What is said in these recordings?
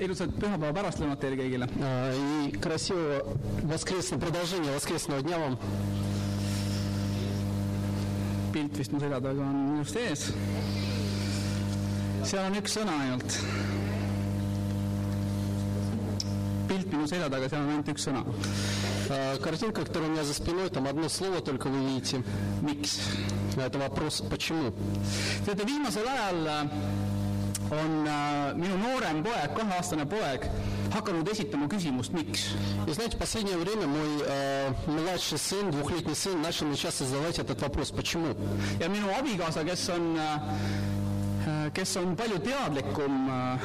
ilusat pühapäeva pärastlõunat teile kõigile . А, И красивого воскресного продолжения воскресного дня вам. pilt vist mu selja taga on minust ees . seal on üks sõna ainult . pilt minu selja taga , seal on ainult üks sõna . А, Картинка, которая у меня за спиной, там одно слово только вы видите. miks ? Это вопрос «почему?». teate , viimasel ajal äh, on äh, minu noorem poeg , kaheaastane poeg , hakanud esitama küsimust , miks . И знаете, в последнее время мой э, младший сын, двухлетний сын, начал мне часто задавать этот вопрос «почему?». ja minu abikaasa , kes on , kes on palju teadlikum äh,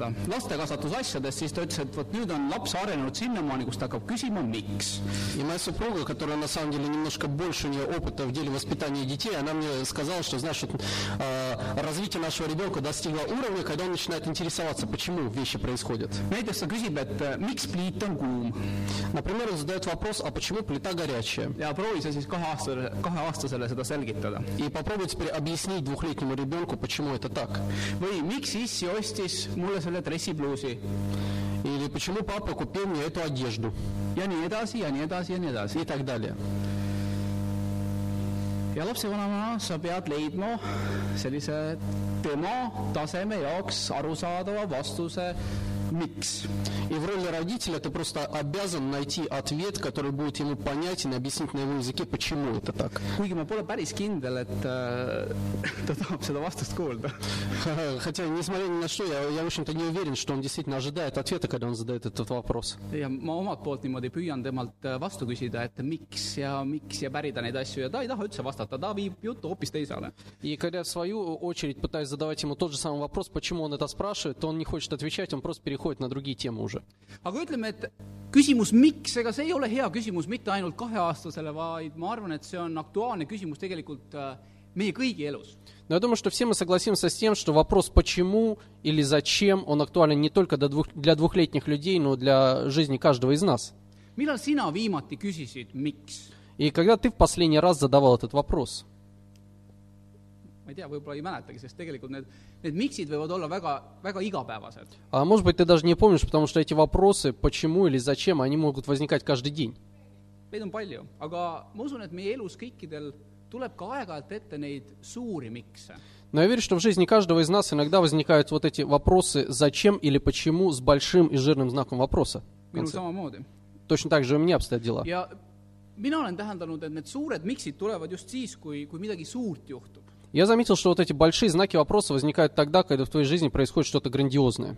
seda lastekasvatusasjadest, siis ta ütles, et vot nüüd on laps arenenud sinnamaani, kus ta hakkab küsima, miks. И моя супруга, которая на самом деле немножко больше у нее опыта в деле воспитания детей, она мне сказала, что, знаешь, вот, э, развитие нашего ребенка достигло уровня, когда он начинает интересоваться, почему вещи происходят. näiteks ta küsib, et äh, miks pliit on kuum Например, он задает вопрос, а почему плита горячая? ja proovi sa siis kaheaastasele, kaheaastasele seda selgitada. И попробуй теперь объяснить двухлетнему ребенку, почему это так. või miks issi ostis mulle selle dressipluusi Или почему папа купил мне эту одежду. ja nii edasi ja nii edasi ja nii edasi . И так далее. ja lapsevanemana sa pead leidma sellise tema taseme jaoks arusaadava vastuse , miks. И в роли родителя ты просто обязан найти ответ, который будет ему понятен и объяснить на его языке, почему это так. kuigi ma pole päris kindel, et äh, ta tahab seda vastust kuulda. Хотя, несмотря ни на что, я, я в общем-то, не уверен, что он действительно ожидает ответа, когда он задает этот вопрос. ja ma omalt poolt niimoodi püüan temalt äh, vastu küsida, et miks ja miks ja pärida neid asju ja ta ei taha üldse vastata, ta viib juttu hoopis teisele. И когда я в свою очередь пытаюсь задавать ему тот же самый вопрос, почему он это спрашивает, то он не хочет отвечать, он просто переходит на другие темы уже. aga ütleme, et küsimus miks, ega see ei ole hea küsimus mitte ainult kaheaastasele, vaid ma arvan, et see on aktuaalne küsimus tegelikult äh, meie kõigi elus. Но я думаю, что все мы согласимся с тем, что вопрос «почему» или «зачем» он актуален не только для, двух, для двухлетних людей, но для жизни каждого из нас. millal sina viimati küsisid, miks? И когда ты в последний раз задавал этот вопрос? Ma ei tea, võib-olla ei mäletagi, sest tegelikult need, need miksid võivad olla väga, väga igapäevased. А может быть, ты даже не помнишь, потому что эти вопросы «почему» или «зачем» они могут возникать каждый день. Neid on palju, aga ma usun, et meie elus kõikidel tuleb ka aeg-ajalt ette neid suuri mikse. Но я верю, что в жизни каждого из нас иногда возникают вот эти вопросы «зачем» или «почему» с большим и жирным знаком вопроса. Точно так же у меня обстоят дела. mina olen täheldanud, et need suured miksid tulevad just siis, kui, kui midagi suurt juhtub. Я заметил, что вот эти большие знаки вопроса возникают тогда, когда в твоей жизни происходит что-то грандиозное.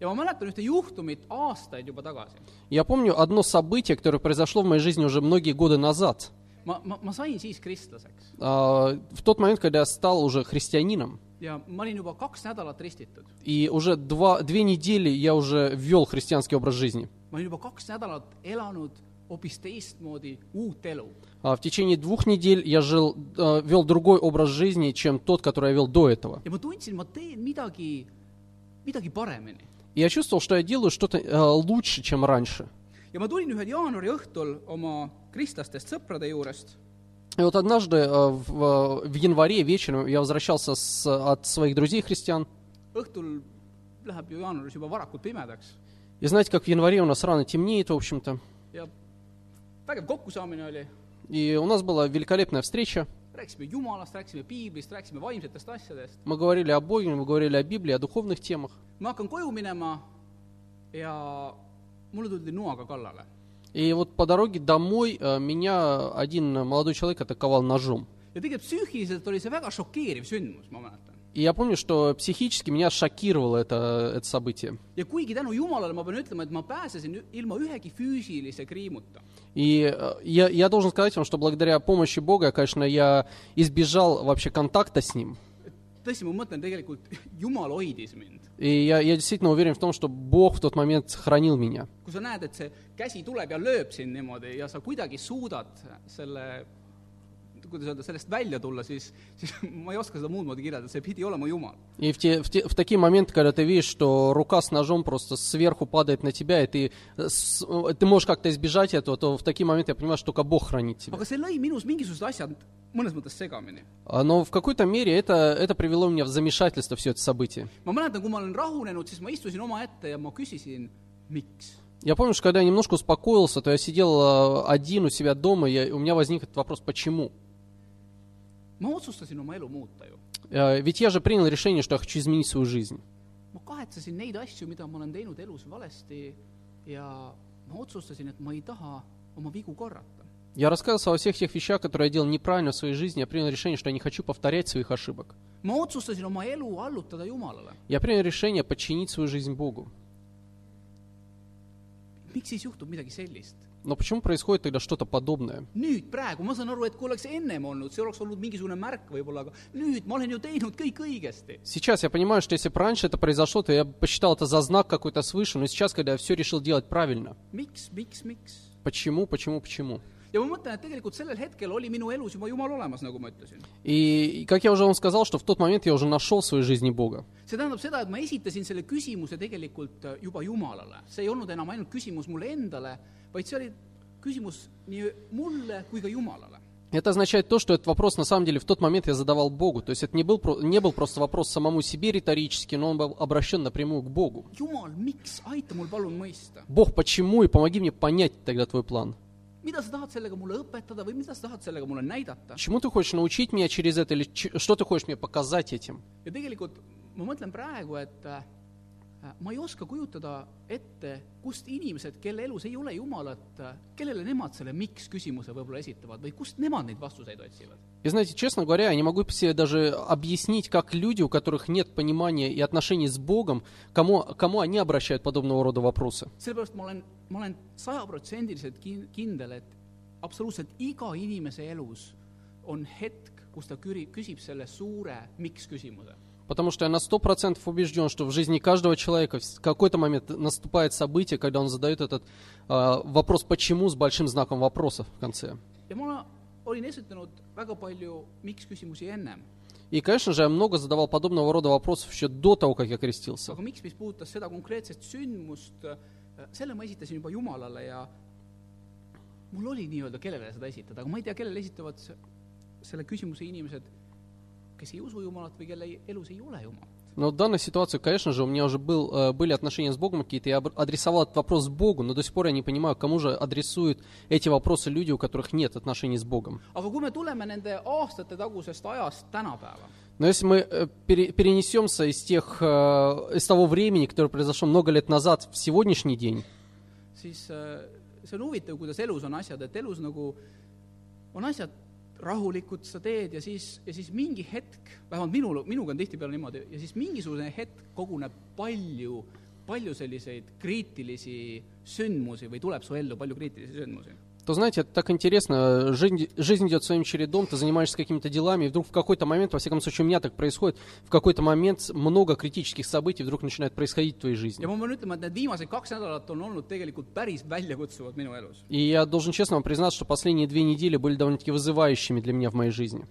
ja ma mäletan ühte juhtumit aastaid juba tagasi. Я помню одно событие, которое произошло в моей жизни уже многие годы назад. ma, ma, ma sain siis kristlaseks А, В тот момент, когда я стал уже христианином, ja ma olin juba kaks nädalat ristitud. и уже два, две недели я уже ввел христианский образ жизни. ma olin juba kaks nädalat elanud А В течение двух недель я жил, э, вел другой образ жизни, чем тот, который я вел до этого. И я чувствовал, что я делаю что-то э, лучше, чем раньше. ja ma tulin ühel jaanuari õhtul oma kristlastest sõprade juurest И вот однажды э, в, в январе вечером я возвращался с- от своих varakult pimedaks И знаете, как в январе у нас рано темнеет, в общем-то. Vägev kokkusaamine oli, И у нас была великолепная встреча. rääkisime Jumalast, rääkisime piiblist, rääkisime vaimsetest asjadest. Мы говорили о Боге, мы говорили о Библии, о духовных темах. ma hakkan koju minema ja mulle tuldi noaga kallale. И вот по дороге домой э, меня один молодой человек атаковал ножом. ja tegelikult psüühiliselt oli see väga šokeeriv sündmus, ma mäletan. И я помню, что психически меня шокировало это, это событие. ja kuigi tänu Jumalale ma pean ütlema, et ma pääsesin ü- ilma ühegi füüsilise kriimuta. И э, я, я должен сказать вам, что благодаря помощи Бога, конечно, я избежал вообще контакта с Ним. tõesti, ma mõtlen tegelikult, Jumal hoidis mind. И я, я действительно уверен в том, что Бог в тот момент хранил меня. kui sa näed, et see käsi tuleb ja lööb sind niimoodi ja sa kuidagi suudad selle, kuidas öelda, sellest välja tulla, siis, siis ma ei oska seda muud moodi kirjeldada, see pidi olema Jumal. И в, те, в, те- в такие моменты, когда ты видишь, что рука с ножом просто сверху падает на тебя, и ты, э, с- э, ты можешь как-то избежать этого, то в такие моменты я понимаю, что только Бог хранит тебя. aga see lõi minus mingisugused asjad mõnes mõttes segamini. А, Но в какой-то мере это, это привело меня в замешательство, все это событие. ma mäletan, kui ma olen rahunenud, siis ma istusin omaette ja ma küsisin, miks. Я помню, что когда я немножко успокоился, то я сидел э, один у себя дома, и у меня возник этот вопрос, почему? ma otsustasin oma elu muuta ju. Э, Ведь я же принял решение, что я хочу изменить свою жизнь. ma kahetsesin neid asju, mida ma olen teinud elus valesti ja ma otsustasin, et ma ei taha oma vigu korrata. Я рассказывал о всех тех вещах, которые я делал неправильно в своей жизни. Я принял решение, что я не хочу повторять своих ошибок. Я принял решение подчинить свою жизнь Богу. Но почему происходит тогда что-то подобное? nüüd praegu ma saan aru, et kui oleks ennem olnud, see oleks olnud mingisugune märk võib-olla, aga nüüd ma olen ju teinud kõik õigesti. Сейчас я понимаю, что если бы раньше это произошло, то я бы посчитал это за знак какой-то свыше, но сейчас, когда я все решил делать правильно, miks, miks, miks? почему, почему, почему? Ja ma mõtlen, et tegelikult sellel hetkel oli minu elus juba Jumal olemas, nagu ma ütlesin. И, как я уже вам сказал, что в тот момент я уже нашел в своей жизни Бога. see tähendab seda, et ma esitasin selle küsimuse tegelikult äh, juba Jumalale. see ei olnud enam ainult küsimus mulle endale, vaid see oli küsimus nii mulle kui ka Jumalale. Это означает то, что этот вопрос на самом деле в тот момент я задавал Богу. То есть это не был, не был просто вопрос самому себе риторический, но он был обращен напрямую к Богу. Бог, почему? И помоги мне понять тогда твой план. Чему ты хочешь научить меня через это, или что ты хочешь мне показать этим? ja tegelikult ma mõtlen praegu, et äh, ma ei oska kujutada ette , kust inimesed , kelle elus ei ole Jumalat , kellele nemad selle miks küsimuse võib-olla esitavad või kust nemad neid vastuseid otsivad . И знаете, честно говоря, я не могу себе даже объяснить, как люди, у которых нет понимания и отношений с Богом, кому, кому они обращают подобного рода вопросы. sellepärast ma olen , ma olen sajaprotsendiliselt kin- , kindel , et absoluutselt iga inimese elus on hetk , kus ta küri- , küsib selle suure miks küsimuse . Потому что я на сто процентов убежден, что в жизни каждого человека в какой-то момент наступает событие, когда он задает этот а, вопрос «почему» с большим знаком вопроса в конце. И, конечно же, я много задавал подобного рода вопросов еще до того, как я крестился. aga miks, mis puudutas seda konkreetset sündmust, selle ma esitasin juba Jumalale ja mul oli nii-öelda, kellele seda esitada, aga ma ei tea, kellele esitavad se- selle küsimuse inimesed, kes ei usu Jumalat või kelle elus ei ole Jumalat. Но в данной ситуации, конечно же, у меня уже был, э, были отношения с Богом какие-то, я адресовал этот вопрос Богу, но до сих пор я не понимаю, кому же адресуют эти вопросы люди, у которых нет отношений с Богом. Но если мы э, пере- перенесемся из, тех, э, из того времени, которое произошло много лет назад, в сегодняшний день, siis see on huvitav, kuidas elus on asjad, et elus nagu on asjad rahulikud, sa teed ja siis, ja siis mingi hetk, vähemalt minul, minuga on tihtipeale niimoodi, ja siis mingisugune hetk koguneb palju, palju selliseid kriitilisi sündmusi või tuleb su ellu palju kriitilisi sündmusi. То, знаете, это так интересно. Жизнь, жизнь идет своим чередом, ты занимаешься какими-то делами, и вдруг в какой-то момент, во всяком случае, у меня так происходит, в какой-то момент много критических событий вдруг начинает происходить в твоей жизни. И я должен честно вам признаться, что последние две недели были довольно-таки вызывающими для меня в моей жизни.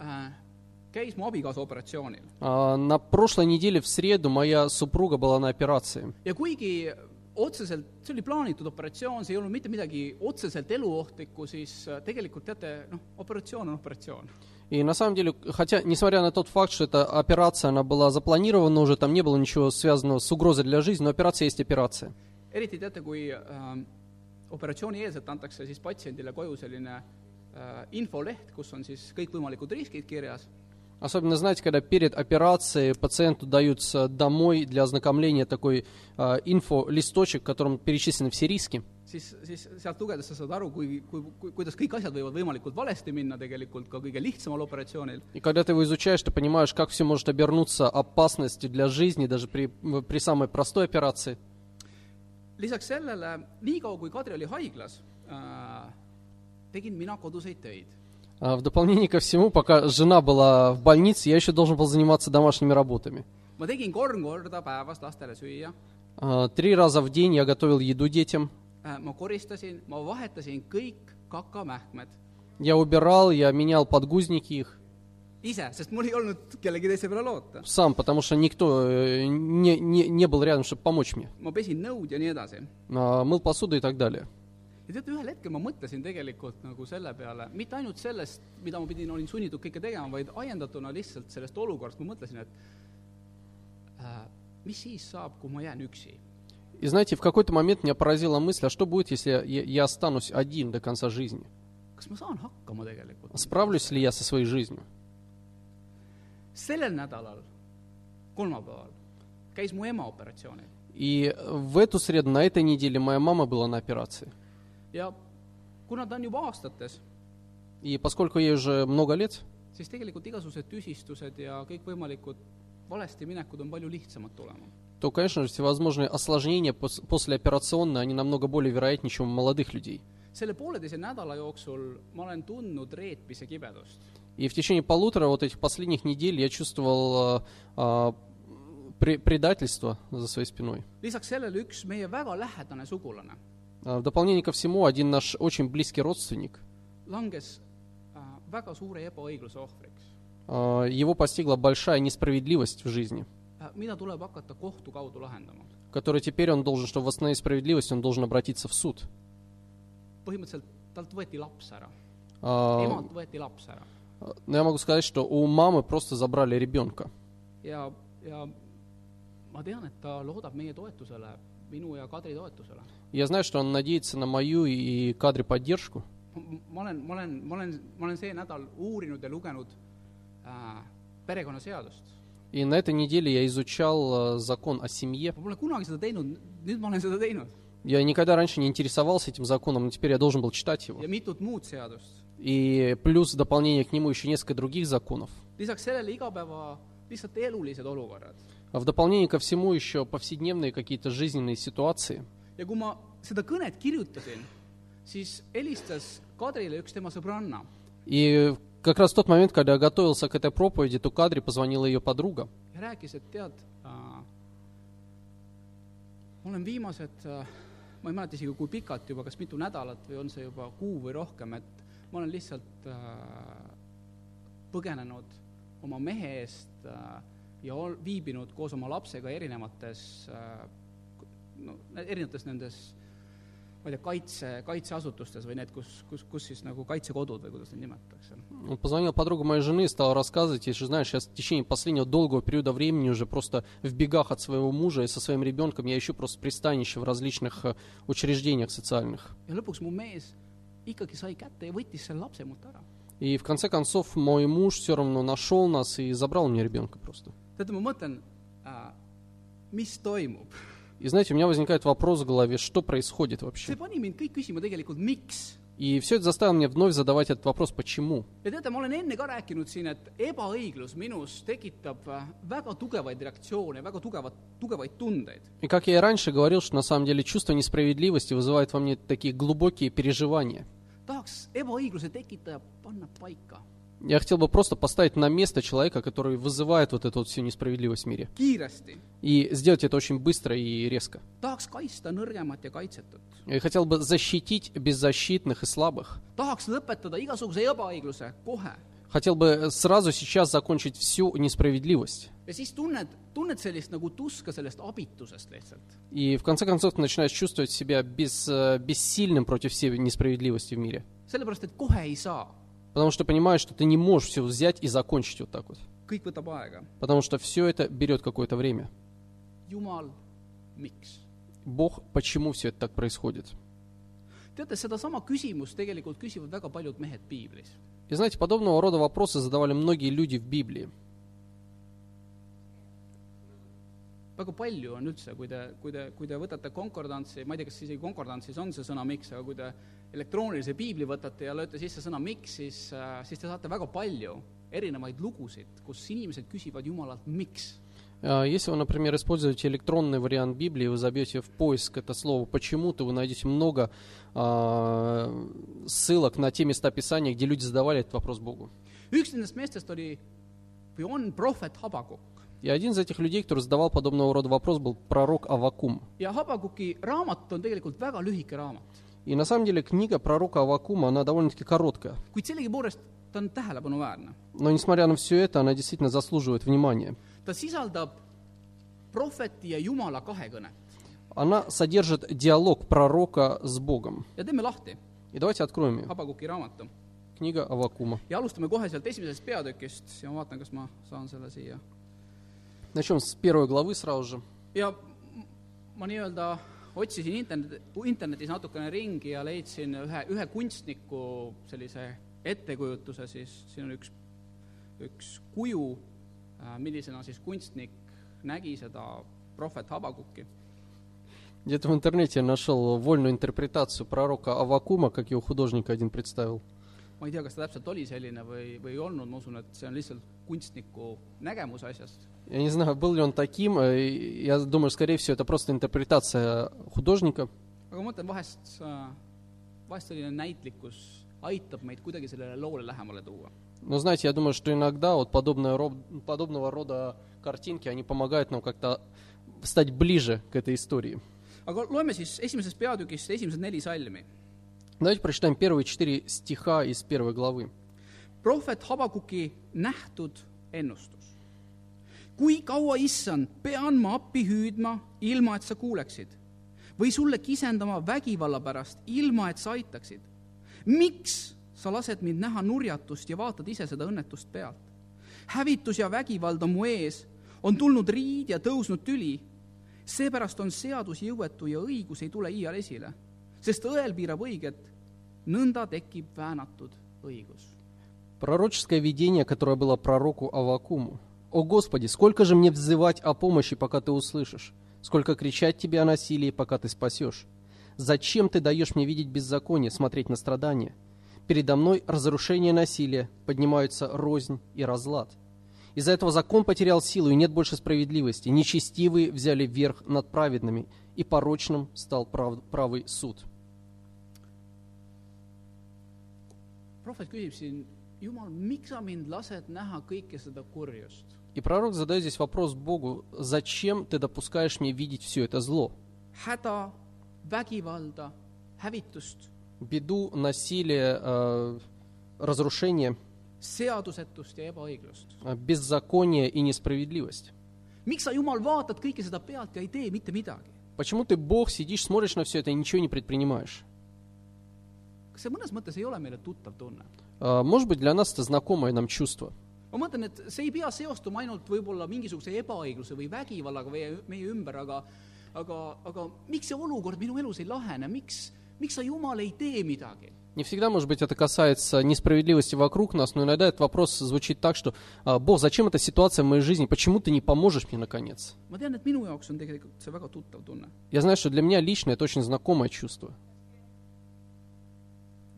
äh, käis mu abikaasa operatsioonil А, На прошлой неделе в среду моя супруга была на операции. ja kuigi otseselt , see oli plaanitud operatsioon , see ei olnud mitte midagi otseselt eluohtlikku , siis äh, tegelikult teate , noh , operatsioon on operatsioon . И на самом деле, хотя, несмотря на тот факт, что эта операция, она была запланирована уже, там не было ничего связанного с угрозой для жизни, но операция есть операция. eriti teate , kui äh, operatsioonieelselt antakse siis patsiendile koju selline äh, infoleht , kus on siis kõikvõimalikud riskid kirjas Особенно, знаете, когда перед операцией пациенту даются домой для ознакомления такой а, инфо-листочек, в котором перечислены все риски. siis, siis sealt lugedes sa saad aru, kui, kui, kui, kuidas kõik asjад võivad võimalikult valesti minna tegelikult ka kõige lihtsamal operatsioonil. И когда ты его изучаешь, ты понимаешь, как все может обернуться опасностью для жизни, даже при, при самой простой операции. lisaks sellele, niikaua kui Kadri oli haiglas äh,, tegin mina koduseid töid. А В дополнение ко всему, пока жена была в больнице, я еще должен был заниматься домашними работами. А, Три раза в день я готовил еду детям. kakamähkmed Я убирал, я менял подгузники их сам, потому что никто э, не, не, не был рядом, чтобы помочь мне. А, Мыл посуду и так далее. Ja teate, ühel hetkel ma mõtlesin tegelikult nagu selle peale, mitte ainult sellest, mida ma pidin, olin sunnitud kõike tegema, vaid ajendatuna lihtsalt sellest olukorrast, ma mõtlesin, et äh, mis siis saab, kui ma jään üksi. И знаете, в какой-то момент меня поразила мысль, а что будет, если я, останусь один до конца жизни? kas ma saan hakkama tegelikult? Справлюсь ли я со своей жизнью? sellel nädalal, kolmapäeval, käis mu ema operatsioonil И в эту среду, на этой неделе, моя мама была на операции. Ja kuna ta on juba aastates, И поскольку ей уже много лет, siis tegelikult igasugused tüsistused ja kõikvõimalikud valesti minekud on palju lihtsamad tulema. то, конечно же, всевозможные осложнения пос- послеоперационные, они намного более вероятнее, чем у молодых людей. selle pooleteise nädala jooksul ma olen tundnud reetmise kibedust. И в течение полутора вот этих последних недель я чувствовал а, а, пре- предательство за своей спиной. lisaks sellele üks meie väga lähedane sugulane А, В дополнение ко всему, один наш очень близкий родственник, ohvriks, а, его постигла большая несправедливость в жизни, которой теперь он должен, чтобы восстановить справедливость, он должен обратиться в суд. А, Но я могу сказать, что у мамы просто забрали ребенка. ja, ja ma tean, et ta loodab meie toetusele, minu ja Kadri toetusele. Я знаю, что он надеется на мою и кадре поддержку. ma olen, ma olen, ma olen, ma olen see nädal uurinud ja lugenud äh, perekonnaseadust. И на этой неделе я изучал э, закон о семье. ma pole kunagi seda teinud, nüüd ma olen seda teinud Я никогда раньше не интересовался этим законом, но теперь я должен был читать его. ja mitut muud seadust. И плюс в дополнение к нему еще несколько других законов. lisaks sellele igapäeva lihtsalt elulised olukorrad. А в дополнение ко всему еще повседневные какие-то жизненные ситуации. ja kui ma seda kõnet kirjutasin, siis helistas Kadrile üks tema sõbranna И как раз в тот момент, когда я готовился к этой проповеди, то кадре позвонила ее подруга. ja rääkis, et tead äh,, ma olen viimased äh,, ma ei mäleta isegi, kui pikalt juba, kas mitu nädalat või on see juba kuu või rohkem, et ma olen lihtsalt äh, põgenenud oma mehe eest äh, ja ol- viibinud koos oma lapsega erinevates äh, no erinevates nendes ma ei tea, kaitse, kaitseasutustes või need, kus, kus, kus siis nagu kaitsekodud või kuidas neid nimetatakse. Он позвонил подруга моей жены и стал рассказывать, если знаешь, я в течение последнего долгого периода времени уже просто в бегах от своего мужа и со своим ребенком, я ищу просто пристанище в различных э, учреждениях социальных. ja lõpuks mu mees ikkagi sai kätte ja võttis selle lapse mult ära. И в конце концов мой муж все равно нашел нас и забрал мне ребенка просто. teate, ma mõtlen äh,, mis toimub. И знаете, у меня возникает вопрос в голове, что происходит see вообще? pani mind kõik küsima tegelikult, miks. И все это заставило меня вновь задавать этот вопрос, почему? ja teate, ma olen enne ka rääkinud siin, et ebaõiglus minus tekitab äh, väga tugevaid reaktsioone, väga tugevat, tugevaid tundeid. И как я и раньше говорил, что на самом деле чувство несправедливости вызывает во мне такие глубокие переживания. tahaks ebaõigluse tekitaja panna paika Я хотел бы просто поставить на место человека, который вызывает вот эту вот всю несправедливость в мире. И сделать это очень быстро и резко. Я хотел бы защитить беззащитных и слабых. Хотел бы сразу сейчас закончить всю несправедливость. И в конце концов ты начинаешь чувствовать себя без, э, бессильным против всей несправедливости в мире. Потому что понимаешь, что ты не можешь все взять и закончить вот так вот. kõik võtab aega. Потому что все это берет какое-то время. jumal, miks? Бог, почему все это так происходит? teate, sedasama küsimust tegelikult küsivad väga paljud mehed piiblis. И знаете, подобного рода вопросы задавали многие люди в Библии. väga palju on üldse, kui te, kui te, kui te võtate konkordantsi, ma ei tea, kas isegi konkordantsis on see sõna miks, aga kui te elektroonilise piibli võtate ja lööte sisse sõna miks , siis , siis te saate väga palju erinevaid lugusid , kus inimesed küsivad Jumalalt , miks . А, Если вы, например, используете электронный вариант Библии, вы забьете в поиск это слово «почему», то вы найдете много а, ссылок на те места Писания, где люди задавали этот вопрос Богу. üks nendest meestest oli või on prohvet Habakuk И один из этих людей, который задавал подобного рода вопрос, был пророк Авакум. ja Habakuki raamat on tegelikult väga lühike raamat . И на самом деле книга пророка Авакума, она довольно-таки короткая. kuid sellegipoolest ta on tähelepanuväärne. Но несмотря на все это, она действительно заслуживает внимания. ta sisaldab prohveti ja Jumala kahekõnet Она содержит диалог пророка с Богом. ja teeme lahti И давайте откроем ее. Habakuki raamatu Книга Авакума. ja alustame kohe sealt esimesest peatükist ja ma vaatan, kas ma saan selle siia. Начнем с первой главы сразу же. ja m- ma nii-öelda otsisin internet , internetis natukene ringi ja leidsin ühe , ühe kunstniku sellise ettekujutuse , siis siin on üks , üks kuju , millisena siis kunstnik nägi seda prohvet Habakukki . Где-то в интернете я нашел вольную интерпретацию пророка Авакума, как его художник один представил. ma ei tea , kas ta täpselt oli selline või , või ei olnud , ma usun , et see on lihtsalt kunstniku nägemus asjast. Я не знаю, был ли он таким. э, Я думаю, скорее всего, это просто интерпретация художника. aga ma mõtlen, vahest, vahest selline näitlikkus aitab meid kuidagi sellele loole lähemale tuua. Но знаете, я думаю, что иногда вот подобное подобного рода картинки, они помогают нам как-то стать ближе к этой истории. aga loeme siis esimesest peatükist esimesed neli salmi Давайте прочитаем первые четыре стиха из первой главы. Prohvet Habakuki nähtud ennustus. kui kaua, issand, pean ma appi hüüdma, ilma et sa kuuleksid või sulle kisendama vägivalla pärast, ilma et sa aitaksid? miks sa lased mind näha nurjatust ja vaatad ise seda õnnetust pealt? hävitus ja vägivald on mu ees, on tulnud riid ja tõusnud tüli. seepärast on seadus jõuetu ja õigus ei tule iial esile, sest õel piirab õiget, nõnda tekib väänatud õigus Пророческое видение, которое было пророку Авакуму. «О Господи, сколько же мне взывать о помощи, пока ты услышишь? Сколько кричать тебе о насилии, пока ты спасешь? Зачем ты даешь мне видеть беззаконие, смотреть на страдания? Передо мной разрушение насилия, поднимаются рознь и разлад. Из-за этого закон потерял силу, и нет больше справедливости. Нечестивые взяли верх над праведными, и порочным стал прав- правый суд». Jumal, miks sa mind lased näha kõike seda kurjust? И пророк задает здесь вопрос Богу, зачем ты допускаешь мне видеть все это зло? häda, vägivalda, hävitust, беду, насилие, э, разрушение, seadusetust ja ebaõiglust. э, беззаконие и несправедливость. miks sa, Jumal, vaatad kõike seda pealt ja ei tee mitte midagi? Почему ты, Бог, сидишь, смотришь на все это и ничего не предпринимаешь? Kas see mõnes mõttes ei ole meile tuttav tunne? Э, Может быть, для нас это знакомое нам чувство. ma mõtlen, et see ei pea seostuma ainult võib-olla mingisuguse ebaõigluse või vägivallaga meie, meie ümber, aga aga, aga miks see olukord minu elus ei lahene, miks, miks sa, Jumal, ei tee midagi? Не всегда, может быть, это касается несправедливости вокруг нас, но иногда этот вопрос звучит так, что «А, «Бог, зачем эта ситуация в моей жизни? Почему ты не поможешь мне, наконец?» Я знаю, что для меня лично это очень знакомое чувство.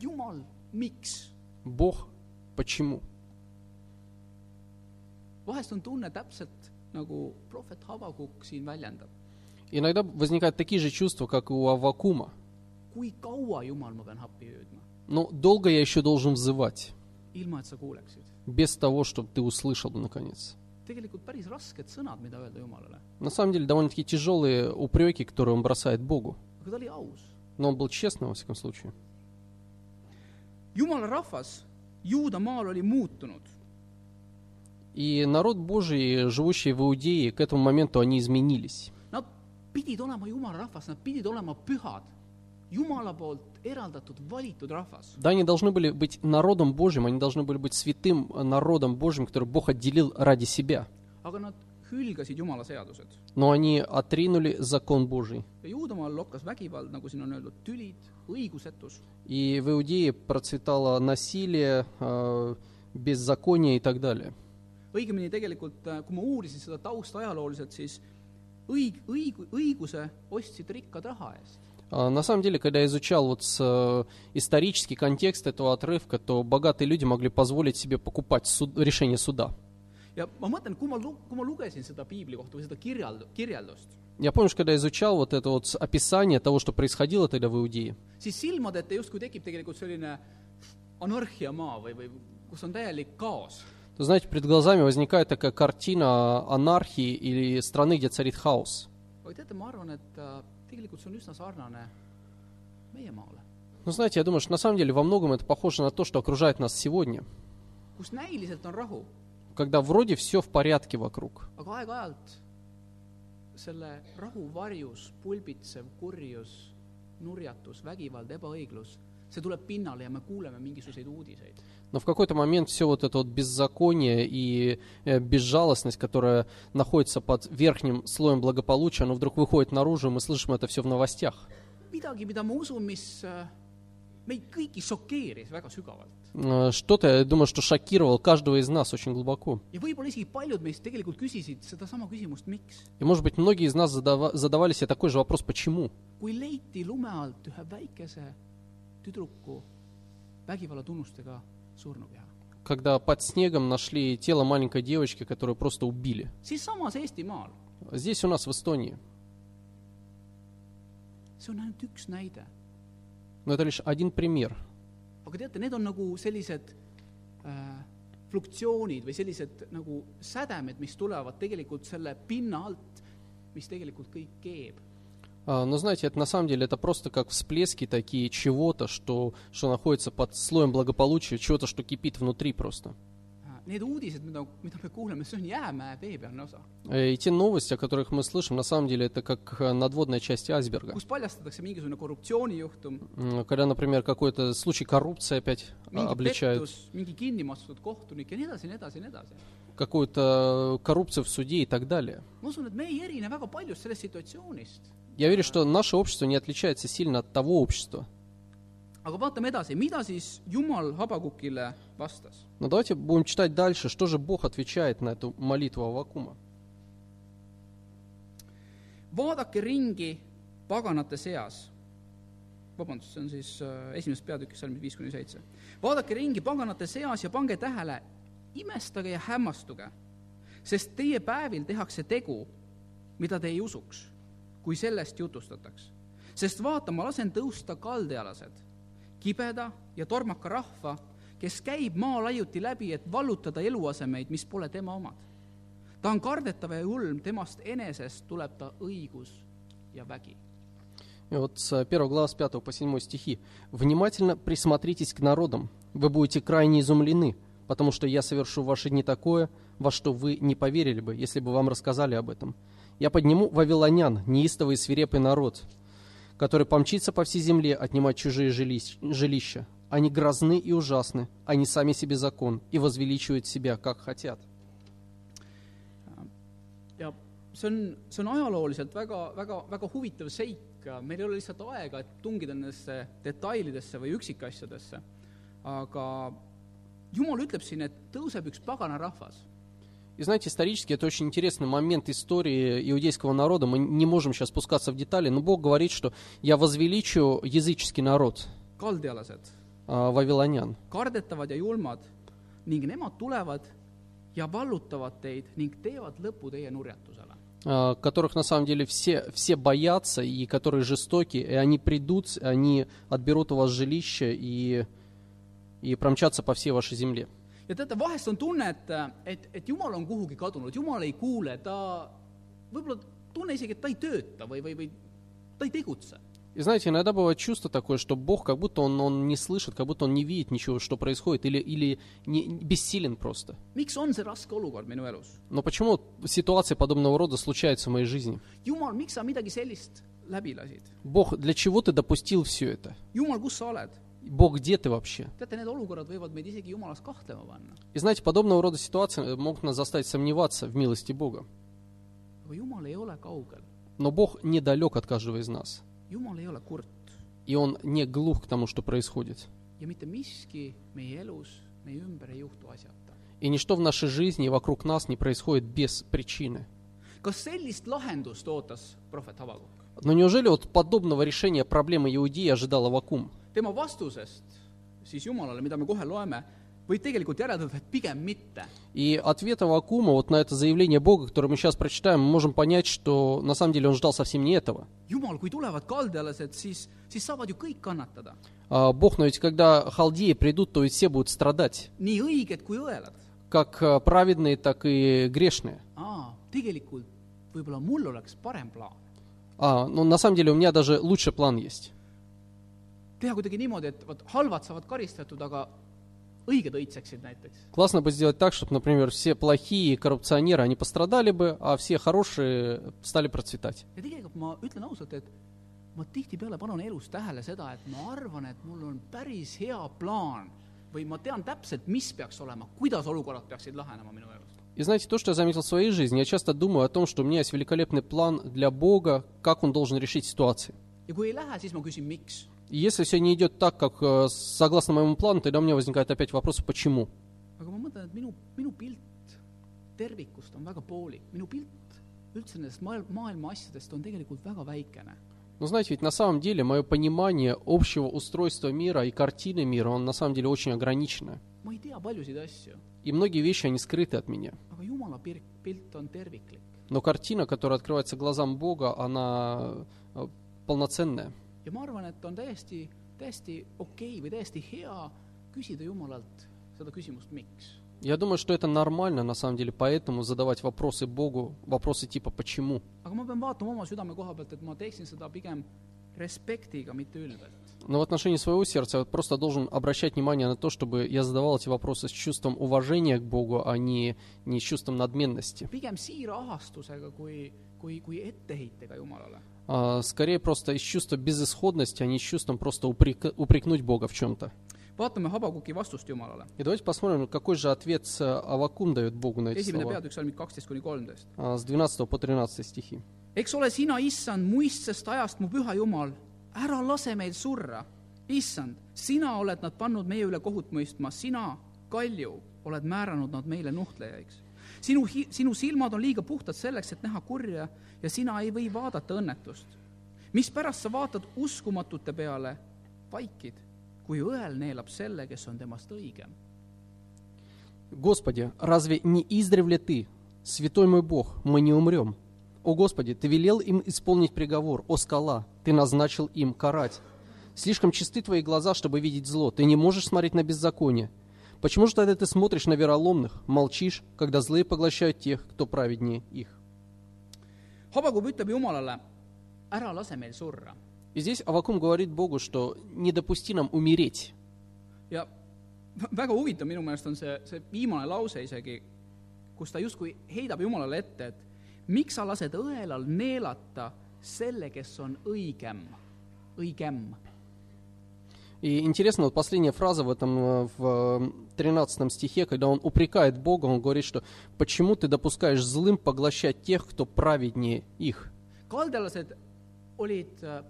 Jumal, miks? Бог, почему? vahest on tunne täpselt nagu prohvet Habakuk siin väljendab. Иногда возникают такие же чувства, как и у Авакума. kui kaua, Jumal, ma pean appi hüüdma, Но долго я еще должен взывать, ilma et sa kuuleksid? без того, чтобы ты услышал, наконец. tegelikult päris rasked sõnad, mida öelda Jumalale, На самом деле довольно-таки тяжелые упреки, которые он бросает Богу. aga ta oli aus. Но он был честным, во всяком случае. Jumala rahvas Juuda maal oli muutunud, И народ Божий, живущий в Иудее, к этому моменту они изменились. nad pidid olema Jumala rahvas, nad pidid olema pühad, Jumala poolt eraldatud valitud rahvas. Да, они должны были быть народом Божьим, они должны были быть святым народом Божьим, который Бог отделил ради себя. aga nad hülgasid Jumala seadused. Но они отринули закон Божий. ja Juudamaal lokkas vägivald, nagu siin on öeldud, tülid, õigusetus, И в Иудее процветало насилие, э, беззаконие и так далее. õigemini tegelikult, kui ma uurisin seda tausta ajalooliselt, siis õig-, õig-, õiguse ostsid rikkad raha eest. А, На самом деле, когда я изучал вот с, э, исторический контекст этого отрывка, то богатые люди могли позволить себе покупать суд- решение суда. Я помню, что когда изучал вот это вот описание того, что происходило тогда в Иудее, то, знаете, перед глазами возникает такая картина анархии или страны, где царит хаос. äh. Ну, знаете, я думаю, что на самом деле во многом это похоже на то, что окружает нас сегодня. kus näiliselt on rahu, Когда вроде все в порядке вокруг. aga aeg-ajalt selle rahu varjus pulbitsev kurjus, nurjatus, vägivald, ebaõiglus, see tuleb pinnale ja me kuuleme mingisuguseid uudiseid. Но в какой-то момент все вот это вот беззаконие и э, безжалостность, которая находится под верхним слоем благополучия, оно вдруг выходит наружу, и мы слышим это все в новостях. midagi, mida ma usun, mis äh, meid kõiki šokeeris väga sügavalt. Э, Что-то, я думаю, что шокировал каждого из нас очень глубоко. И, может быть, многие из нас задава- задавали себе такой же вопрос, почему? Когда под снегом нашли тело маленькой девочки, которую просто убили. Здесь у нас в Эстонии. see on ainult üks näide. Но это лишь один пример. aga teate, need on nagu sellised äh, fluktsioonid või sellised nagu sädemed, mis tulevad tegelikult selle pinna alt, mis tegelikult kõik keeb. А, Но знаете, это на самом деле это просто как всплески такие чего-то, что, что находится под слоем благополучия, чего-то, что кипит внутри просто. Need uudised, mida, mida me kuuleme, see on jäämäe veepealne osa, Э, И те новости, о которых мы слышим, на самом деле это как э, надводная часть айсберга. kus paljastatakse mingisugune korruptsioonijuhtum, Когда, например, какой-то случай коррупции опять а, mingi обличают, pettus, mingi kinni makstud kohtunik ja nii edasi ja nii edasi ja nii edasi. какую-то коррупцию в суде и так далее. ma usun, et me ei erine väga paljust sellest situatsioonist. Я верю, что наше общество не отличается сильно от того общества. aga vaatame edasi , mida siis Jumal Habakukile vastas ? Но давайте будем читать дальше, что же Бог отвечает на эту молитву Авакума. vaadake ringi paganate seas . vabandust , see on siis äh, esimesest peatükist salmid viis kuni seitse . vaadake ringi paganate seas ja pange tähele , imestage ja hämmastuge , sest teie päevil tehakse tegu , mida te ei usuks , kui sellest jutustataks . sest vaata , ma lasen tõusta kaldealased , kibeda ja tormaka rahva, kes käib maa laiuti läbi, et vallutada eluasemeid, mis pole tema omad ta on kardetav ja julm, temast enesest tuleb ta õigus ja vägi. Вот с 1 глава с 5 по 7 стихи. «Внимательно присмотритесь к народам, вы будете крайне изумлены, потому что я совершу в ваши дни такое, во что вы не поверили бы, если бы вам рассказали об этом. Я подниму вавилонян, неистовый и свирепый народ, который помчится по всей земле отнимать чужие жилищ- жилища. Они грозны и ужасны, они сами себе закон и возвеличивают себя, как хотят». ja see on , see on ajalooliselt väga , väga , väga huvitav seik , meil ei ole lihtsalt aega , et tungida nendesse detailidesse või üksikasjadesse , aga Jumal ütleb siin , et tõuseb üks pagana rahvas И знаете, исторически это очень интересный момент истории иудейского народа. Мы не можем сейчас спускаться в детали, но Бог говорит, что я возвеличу языческий народ, kaldealased, а, вавилонян. kardetavad ja julmad ning nemad tulevad ja vallutavad teid ning teevad lõpu teie nurjatusele. а, которых на самом деле все, все боятся и которые жестоки, и они придут, они отберут у вас жилище и, и промчатся по всей вашей земле. ja teate , vahest on tunne , et , et , et Jumal on kuhugi kadunud , Jumal ei kuule , ta võib-olla tunne isegi , et ta ei tööta või , või , või ta ei tegutse . И знаете, иногда бывает чувство такое, что Бог как будто он, он не слышит, как будто он не видит ничего, что происходит, или, или не, бессилен просто. miks on see raske olukord minu elus ? Но почему ситуации подобного рода случаются в моей жизни? Jumal , miks sa midagi sellist läbi lasid ? Бог, для чего ты допустил все это? Бог, где ты вообще? И знаете, подобного рода ситуации могут нас заставить сомневаться в милости Бога. Но Бог недалек от каждого из нас. И Он не глух к тому, что происходит. И ничто в нашей жизни и вокруг нас не происходит без причины. Но неужели вот подобного решения проблемы Иудеи ожидал Авакум? Tema vastusest siis Jumalale, mida me kohe loeme, võib tegelikult järeldada, et pigem mitte. И вот на это заявление Бога, которое мы сейчас прочитаем, мы можем понять, что на самом деле он ждал совсем не этого. Jumal, kui tulevad kaldealased, siis, siis saavad ju kõik kannatada. А, Бог, но ведь когда халдеи придут, то ведь все будут страдать. nii õiged kui õelad. Как а, праведные, так и грешные. aa, tegelikult võib-olla mul oleks parem plaan. А, ну, на самом деле у меня даже лучший план есть. Teha kuidagi niimoodi, et vot halvad saavad karistatud, aga õiged õitseksid näiteks. Классно бы сделать так, чтобы, например, все плохие коррупционеры, они пострадали бы, а все хорошие стали процветать. ja tegelikult ma ütlen ausalt, et ma tihtipeale panen elus tähele seda, et ma arvan, et mul on päris hea plaan või ma tean täpselt, mis peaks olema, kuidas olukorrad peaksid lahenema minu elus. И знаете, то, что я заметил в своей жизни, я часто думаю о том, что у меня есть великолепный план для Бога, как Он должен решить ситуации. ja kui ei lähe, siis ma küsin, miks. Если все не идет так, как э, согласно моему плану, тогда у меня возникает опять вопрос, почему. aga ma mõtlen, et minu, minu pilt tervikust on väga poolik, minu pilt üldse nendest maailma, maailma asjadest on tegelikult väga väikene. Но знаете, ведь на самом деле мое понимание общего устройства мира и картины мира, он на самом деле очень asju, И многие вещи, они скрыты от меня. Но картина, которая открывается глазам Бога, она э, полноценная. Ja ma arvan, et on täiesti, täiesti okei okay või täiesti hea küsida Jumalalt seda küsimust, miks. Я думаю, что это нормально, на самом деле, поэтому задавать вопросы Богу, вопросы типа «почему?». aga ma pean vaatama oma südame koha pealt, et ma teeksin seda pigem respektiga, mitte ülbelt. Но в отношении своего сердца я вот просто должен обращать внимание на то, чтобы я задавал эти вопросы с чувством уважения к Богу, а не, не с чувством надменности. pigem siira ahastusega kui, kui, kui etteheitega Jumalale. А, скорее просто из чувства безысходности, а не с чувством просто упрек- упрекнуть Бога в чем-то. vaatame Habakuki vastust Jumalale . И давайте посмотрим, какой же ответ э, Авакум дает Богу на эти esimene слова. peatükk , salmid kaksteist kuni kolmteist . А, С 12 по 13 стихи. eks ole sina , issand , muistsest ajast mu püha Jumal , ära lase meil surra . issand , sina oled nad pannud meie üle kohut mõistma , sina , kalju , oled määranud nad meile nuhtlejaiks . sinu, sinu silmad on liiga puhtad selleks, et näha kurja ja sina ei või vaadata õnnetust. mispärast sa vaatad uskumatute peale, vaikid, kui õel neelab selle, kes on temast õigem. Господи, разве не издревле Ты, святой мой Бог, мы не умрем? О Господи, Ты велел им исполнить приговор, о скала, Ты назначил им карать. Слишком чисты Твои глаза, чтобы видеть зло, Ты не можешь смотреть на беззаконие. Почему же тогда Ты смотришь на вероломных, молчишь, когда злые поглощают тех, кто праведнее их? Habakub ütleb Jumalale , ära lase meil surra . И здесь Авакум говорит Богу, что не допусти нам умереть. ja vä- väga huvitav minu meelest on see , see viimane lause isegi , kus ta justkui heidab Jumalale ette , et miks sa lased õelal neelata selle , kes on õigem , õigem . И интересно, вот последняя фраза в этом, э, в 13 стихе, когда он упрекает Бога, он говорит, что «почему ты допускаешь злым поглощать тех, кто праведнее их?» äh,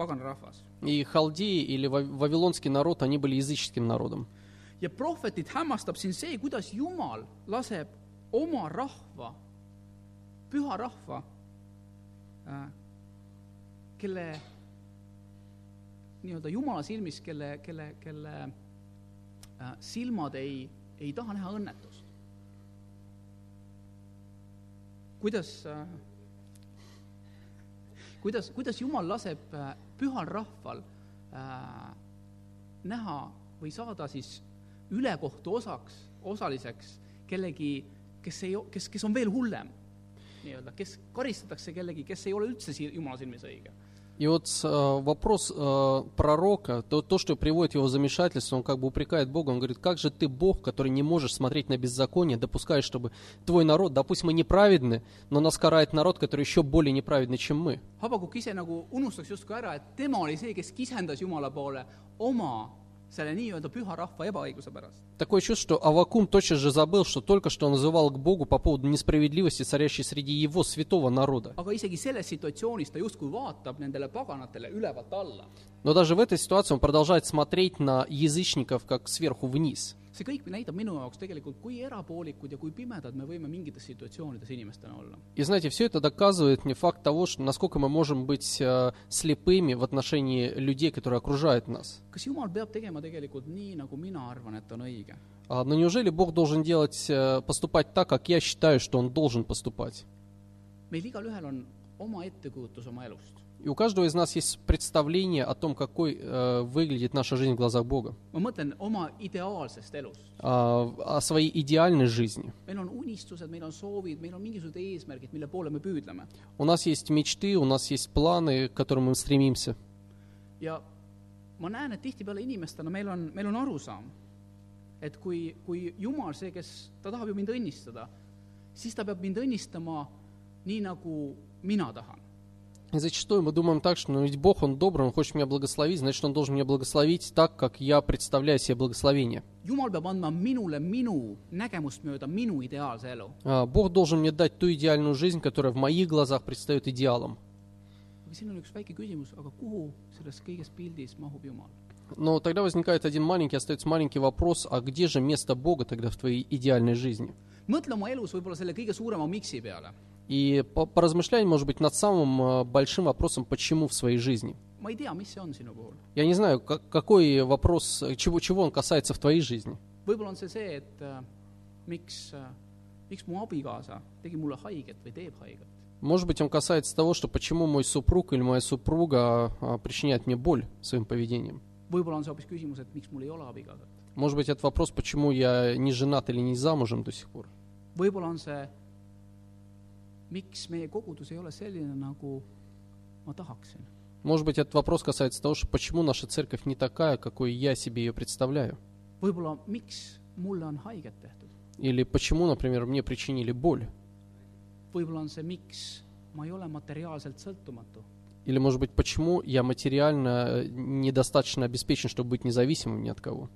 paganarahvas. И халдеи или ва- вавилонский народ, они были языческим народом. ja prohvetit hämmastab siin see, kuidas Jumal laseb oma rahva, püha rahva, kelle nii-öelda Jumala silmis, kelle, kelle, kelle äh, silmad ei, ei taha näha õnnetust. kuidas äh, kuidas, kuidas Jumal laseb äh, pühal rahval äh, näha või saada siis ülekohtu osaks, osaliseks kellegi, kes ei, kes, kes on veel hullem nii-öelda, kes karistatakse kellegi, kes ei ole üldse si- Jumala silmis õige. И вот э, вопрос э, пророка, то, то, что приводит его замешательство, он как бы упрекает Бога, он говорит, как же ты Бог, который не можешь смотреть на беззаконие, допускаешь, чтобы твой народ, допустим, мы неправедны, но нас карает народ, который еще более неправедный, чем мы. Habakuk ise nagu unustaks justkui ära, et tema oli see, kes kisendas Jumala poole oma Такое чувство, что Авакум тотчас же забыл, что только что он называл к Богу по поводу несправедливости, царящей среди его святого народа. Но даже в этой ситуации он продолжает смотреть на язычников как сверху вниз. See kõik näitab minu jaoks tegelikult, kui erapoolikud ja kui pimedad me võime mingites situatsioonides inimestena olla. И знаете, все это доказывает мне факт того, что насколько мы можем быть э, слепыми в отношении людей, которые окружают нас. kas Jumal peab tegema tegelikult nii, nagu mina arvan, et on õige? А, Но неужели Бог должен делать, э, поступать так, как я считаю, что Он должен поступать? meil igalühel on oma ettekujutus oma elust. И у каждого из нас есть представление о том, какой э, выглядит наша жизнь в глазах Бога, а, о своей идеальной жизни. У нас есть мечты, у нас есть планы, к которым мы стремимся. ja ma näen, et tihtipeale inimestena meil on, meil on arusaam, et kui, kui Jumal, see, kes, ta tahab ju mind õnnistada, siis ta peab mind õnnistama nii, nagu mina tahan. И зачастую мы думаем так, что ну ведь Бог, Он добрый, Он хочет меня благословить, значит, Он должен меня благословить так, как я представляю себе благословение. А, Бог должен мне дать ту идеальную жизнь, которая в моих глазах предстает идеалом. Но тогда возникает один маленький, остается маленький вопрос, а где же место Бога тогда в твоей идеальной жизни? mõtle oma elus võib-olla selle kõige suurema miksi peale. И по- поразмышляй, может быть, над самым э, большим вопросом, почему в своей жизни. Я не знаю, как- какой вопрос, чего, чего он касается в твоей жизни. võib-olla on see see, et äh, miks äh,, miks mu abikaasa tegi mulle haiget või teeb haiget. Может быть, он касается того, что почему мой супруг или моя супруга а, причиняет мне боль своим поведением. Может быть, это вопрос, почему я не женат или не замужем до сих пор. see, miks meie kogudus ei ole selline, nagu ma tahaksin. Может быть, этот вопрос касается того, что почему наша церковь не такая, какой я себе ее представляю. võib-olla miks mulle on haiget tehtud. Или почему, например, мне причинили боль. võib-olla on see, miks ma ei ole materiaalselt sõltumatu. Или, может быть, почему я материально э, недостаточно обеспечен, чтобы быть независимым ни от кого.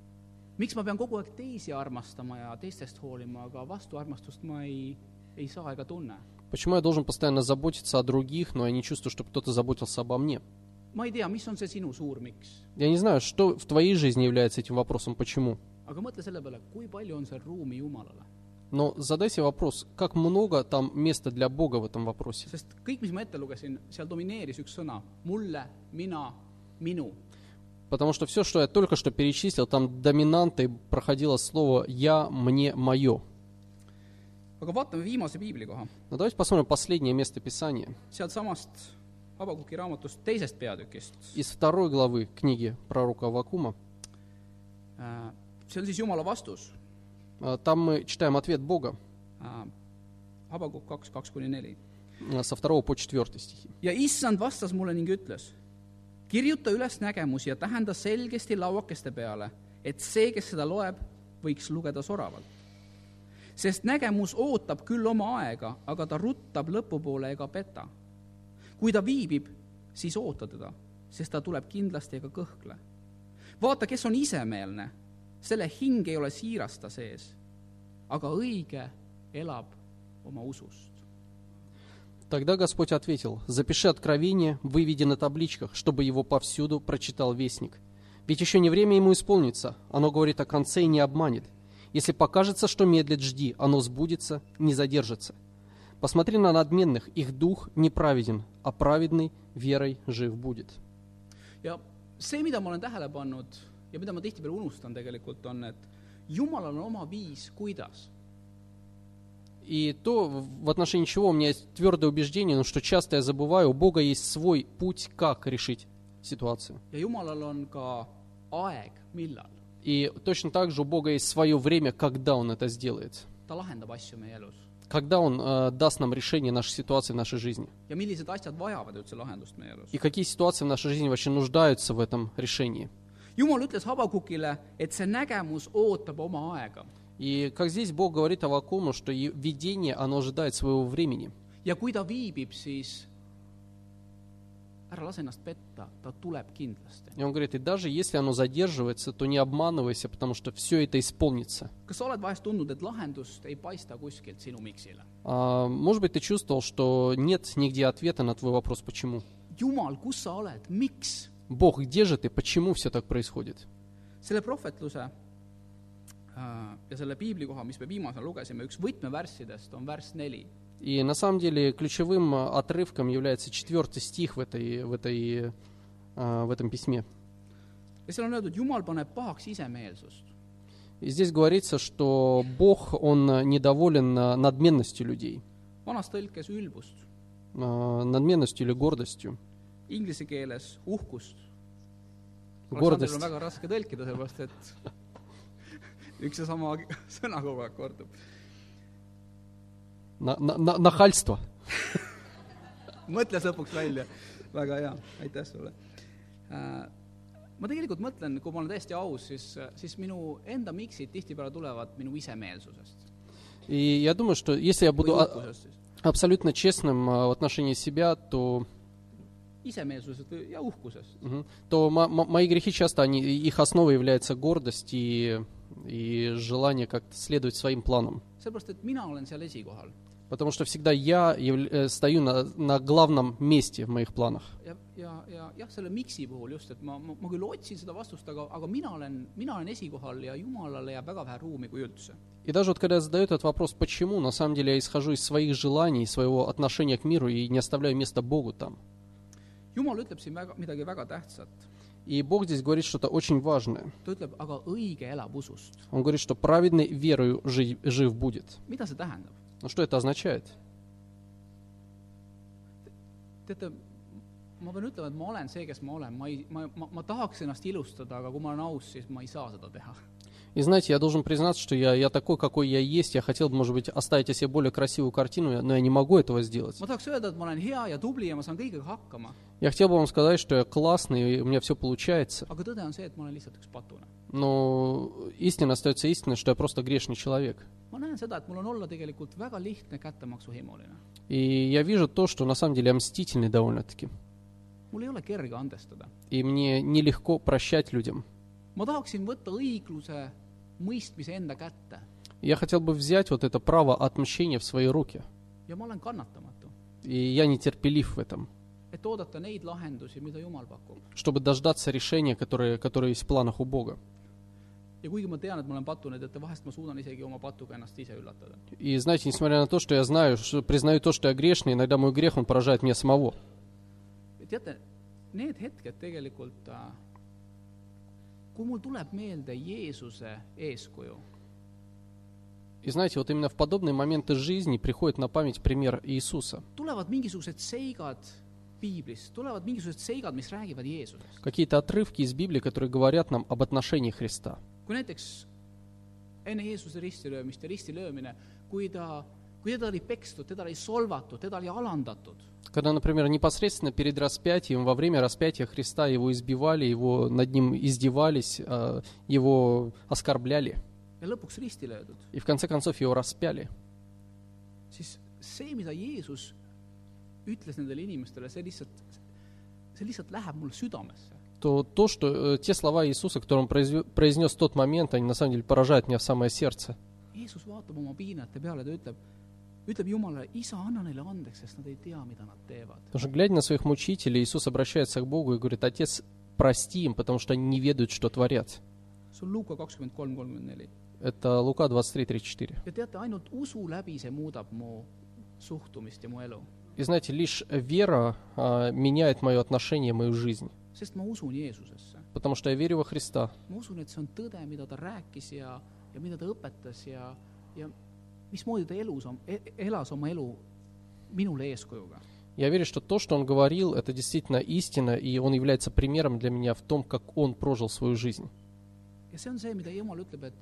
miks ma pean kogu aeg teisi armastama ja teistest hoolima, aga vastuarmastust ma ei, ei saa ega tunne. Почему я должен постоянно заботиться о других, но я не чувствую, что кто-то заботился обо мне. Я не знаю, что в твоей жизни является этим вопросом, почему. Но задай себе вопрос, как много там места для Бога в этом вопросе. Потому что все, что я только что перечислил, там доминантой проходило слово «я», «мне», «мое». aga vaatame viimase piiblikoha , Но давайте посмотрим последнее место Писания. sealtsamast Habakuki raamatust teisest peatükist . Из второй главы книги пророка Авакума. see on siis Jumala vastus . А, Там мы читаем ответ Бога Habakuk kaks , kaks kuni neli . а, со второго по четвертый стихи. ja issand vastas mulle ning ütles , kirjuta üles nägemusi ja tähenda selgesti lauakeste peale , et see , kes seda loeb , võiks lugeda soravalt . sest nägemus ootab küll oma aega , aga ta ruttab lõpupoole ega peta . kui ta viibib , siis oota teda , sest ta tuleb kindlasti ega kõhkle . vaata , kes on isemeelne , selle hing ei ole siirasta sees , aga õige elab oma usust . Тогда Господь ответил, запиши откровение, выведи на табличках, чтобы его повсюду прочитал вестник. Ведь еще не время ему исполнится, оно говорит о конце и не обманет. Если покажется, что медлит, жди, оно сбудется, не задержится. Посмотри на надменных, их дух неправеден, а праведный верой жив будет. ja see, mida ma olen tähele pannud ja mida ma tihtipeale unustan tegelikult, on, et Jumalal on oma viis, kuidas. И то, в отношении чего у меня есть твердое убеждение, но что часто я забываю, у Бога есть свой путь, как решить ситуацию. ja Jumalal on ka aeg, millal И точно так же у Бога есть свое время, когда Он это сделает. Когда Он э, даст нам решение нашей ситуации в нашей жизни. И какие ситуации в нашей жизни вообще нуждаются в этом решении. Jumal ütles Habakukile, et see nägemus ootab oma aega И как здесь Бог говорит Авакуму, что видение, оно ожидает своего времени. ja kui ta viibib, siis ära lase ennast petta, ta tuleb kindlasti. И Он говорит, и даже если оно задерживается, то не обманывайся, потому что все это исполнится. kas sa oled vahest tundnud, et lahendust ei paista kuskilt sinu miksile? А, может быть, ты чувствовал, что нет нигде ответа на твой вопрос, почему. Jumal, kus sa oled, miks? Бог, где же ты? Почему все так происходит? selle prohvetluse äh, ja selle piiblikoha, mis me viimasena lugesime, üks võtmevärssidest on värss neli. И на самом деле ключевым а, отрывком является четвертый стих в, этой, в, этой, а, в этом письме. ja seal on öeldud, Jumal paneb pahaks isemeelsust. И здесь говорится, что Бог, Он недоволен а, надменностью людей, vanas tõlkes ülbust, надменностью или гордостью. inglise keeles uhkust. Гордость. on väga raske tõlkida, sellepärast et üks ja sama sõna kogu aeg kordub. На- на- на- нахальство. mõtles lõpuks välja, väga hea, aitäh sulle. ma tegelikult mõtlen, kui ma olen täiesti aus, siis, siis minu enda miksid tihtipeale tulevad minu isemeelsusest И я думаю, что если я буду а- абсолютно честным а, в отношении себя, то, то мо- мо- мои грехи часто, они, их основой является гордость и, и желание как-то следовать своим планам. Потому что всегда я явля- э, стою на, на главном месте в моих планах. И даже вот когда я задаю этот вопрос, почему, на самом деле я исхожу из своих желаний, своего отношения к миру и не оставляю места Богу там. Jumal ütleb siin väga, midagi väga tähtsat. И Бог здесь говорит что-то очень важное. Он говорит, что праведный верою жи- жив будет. Ну что это означает? teate, ma pean ütlema, et ma olen see, kes ma olen, ma ei, ma, ma, ma tahaks ennast ilustada, aga kui ma olen aus, siis ma ei saa seda teha. И знаете, я должен признаться, что я, я такой, какой я есть. Я хотел бы, может быть, оставить о себе более красивую картину, но я не могу этого сделать. Я хотел бы вам сказать, что я классный, и у меня все получается. Но истина остается истиной, что я просто грешный человек. И я вижу то, что на самом деле я мстительный довольно-таки. И мне нелегко прощать людям. ma tahaksin võtta õigluse mõistmise enda kätte Я хотел бы взять вот это право отмщения в свои руки. ja ma olen kannatamatu, И я нетерпелив в этом. et oodata neid lahendusi, mida Jumal pakub. Чтобы дождаться решения, которые, которые есть в планах у Бога. ja kuigi ma tean, et ma olen patune, teate, vahest ma suudan isegi oma patuga ennast ise üllatada. И знаете, несмотря на то, что я знаю, что признаю то, что я грешный, иногда мой грех, он поражает меня самого. teate, need hetked tegelikult, kui mul tuleb meelde Jeesuse eeskuju, И знаете, вот именно в подобные моменты жизни приходит на память пример Иисуса. Какие-то отрывки из Библии, которые говорят нам об отношении Христа. kui näiteks enne Jeesuse ristilöömist ja ristilöömine, kui ta, kui teda oli pekstud, teda oli solvatud, teda oli alandatud, Когда, например, непосредственно перед распятием, во время распятия Христа его избивали, его над ним издевались, а, его оскорбляли, и в конце концов его распяли. siis see, mida Jeesus ütles nendele inimestele, see lihtsalt, see lihtsalt läheb mulle südamesse. то то, что э, те слова Иисуса, которые он произнес в тот момент, они на самом деле поражают меня в самое сердце. Jeesus vaatab oma piinete peale, ta ütleb, ütleb Jumalale, isa, anna neile andeks, sest nad ei tea, mida nad teevad. Потому что, глядя на своих мучителей, Иисус обращается к Богу и говорит, Отец, прости им, потому что они не ведают, что творят. see on Luuka kakskümmend kolm, kolmkümmend neli. Это Лука 23:34. ja teate, ainult usu läbi see muudab mu suhtumist ja mu elu. И знаете, лишь вера а, меняет мое отношение, мою жизнь. sest ma usun Jeesusesse. Потому что я верю во Христа. ma usun, et see on tõde, mida ta rääkis ja, ja mida ta õpetas ja, ja mismoodi ta elus, elas oma elu minule eeskujuga. Я верю, что то, что Он говорил, это действительно истина, и Он является примером для меня в том, как Он прожил свою жизнь. ja see on see, mida Jumal ütleb, et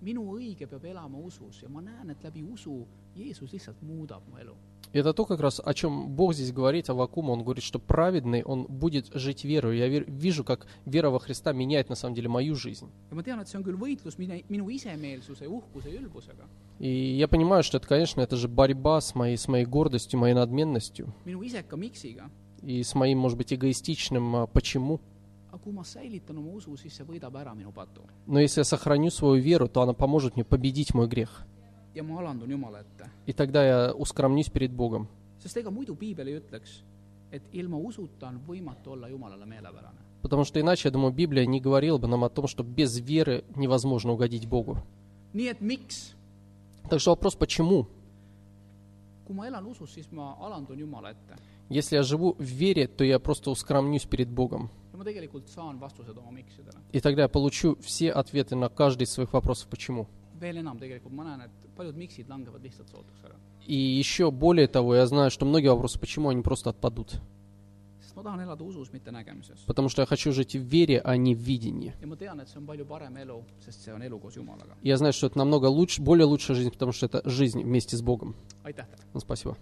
minu õige peab elama usus ja ma näen, et läbi usu Jeesus lihtsalt muudab mu elu. Это то, как раз о чем Бог здесь говорит, Авакума, Он говорит, что праведный, он будет жить верою. Я вер- вижу, как вера во Христа меняет на самом деле мою жизнь. И я понимаю, что это, конечно, это же борьба с моей, с моей гордостью, моей надменностью и с моим, может быть, эгоистичным а, «почему». patu. Но если я сохраню свою веру, то она поможет мне победить мой грех. И тогда я ускромнюсь перед Богом. Потому что иначе, я думаю, Библия не говорила бы нам о том, что без веры невозможно угодить Богу. Так что вопрос «почему?». Если я живу в вере, то я просто ускромнюсь перед Богом. И тогда я получу все ответы на каждый из своих вопросов «почему?». Veel enam tegelikult ma näen, et paljud miksid langevad lihtsalt sootuks ära. И еще более того, я знаю, что многие вопросы «почему?», они просто отпадут. sest ma tahan elada usus, mitte nägemises. Потому что я хочу жить в вере, а не в видении. ja ma tean, et see on palju parem elu, sest see on elu koos Jumalaga. Я знаю, что это намного лучше, более лучшая жизнь, потому что это жизнь вместе с Богом. aitäh teile! Ну, спасибо.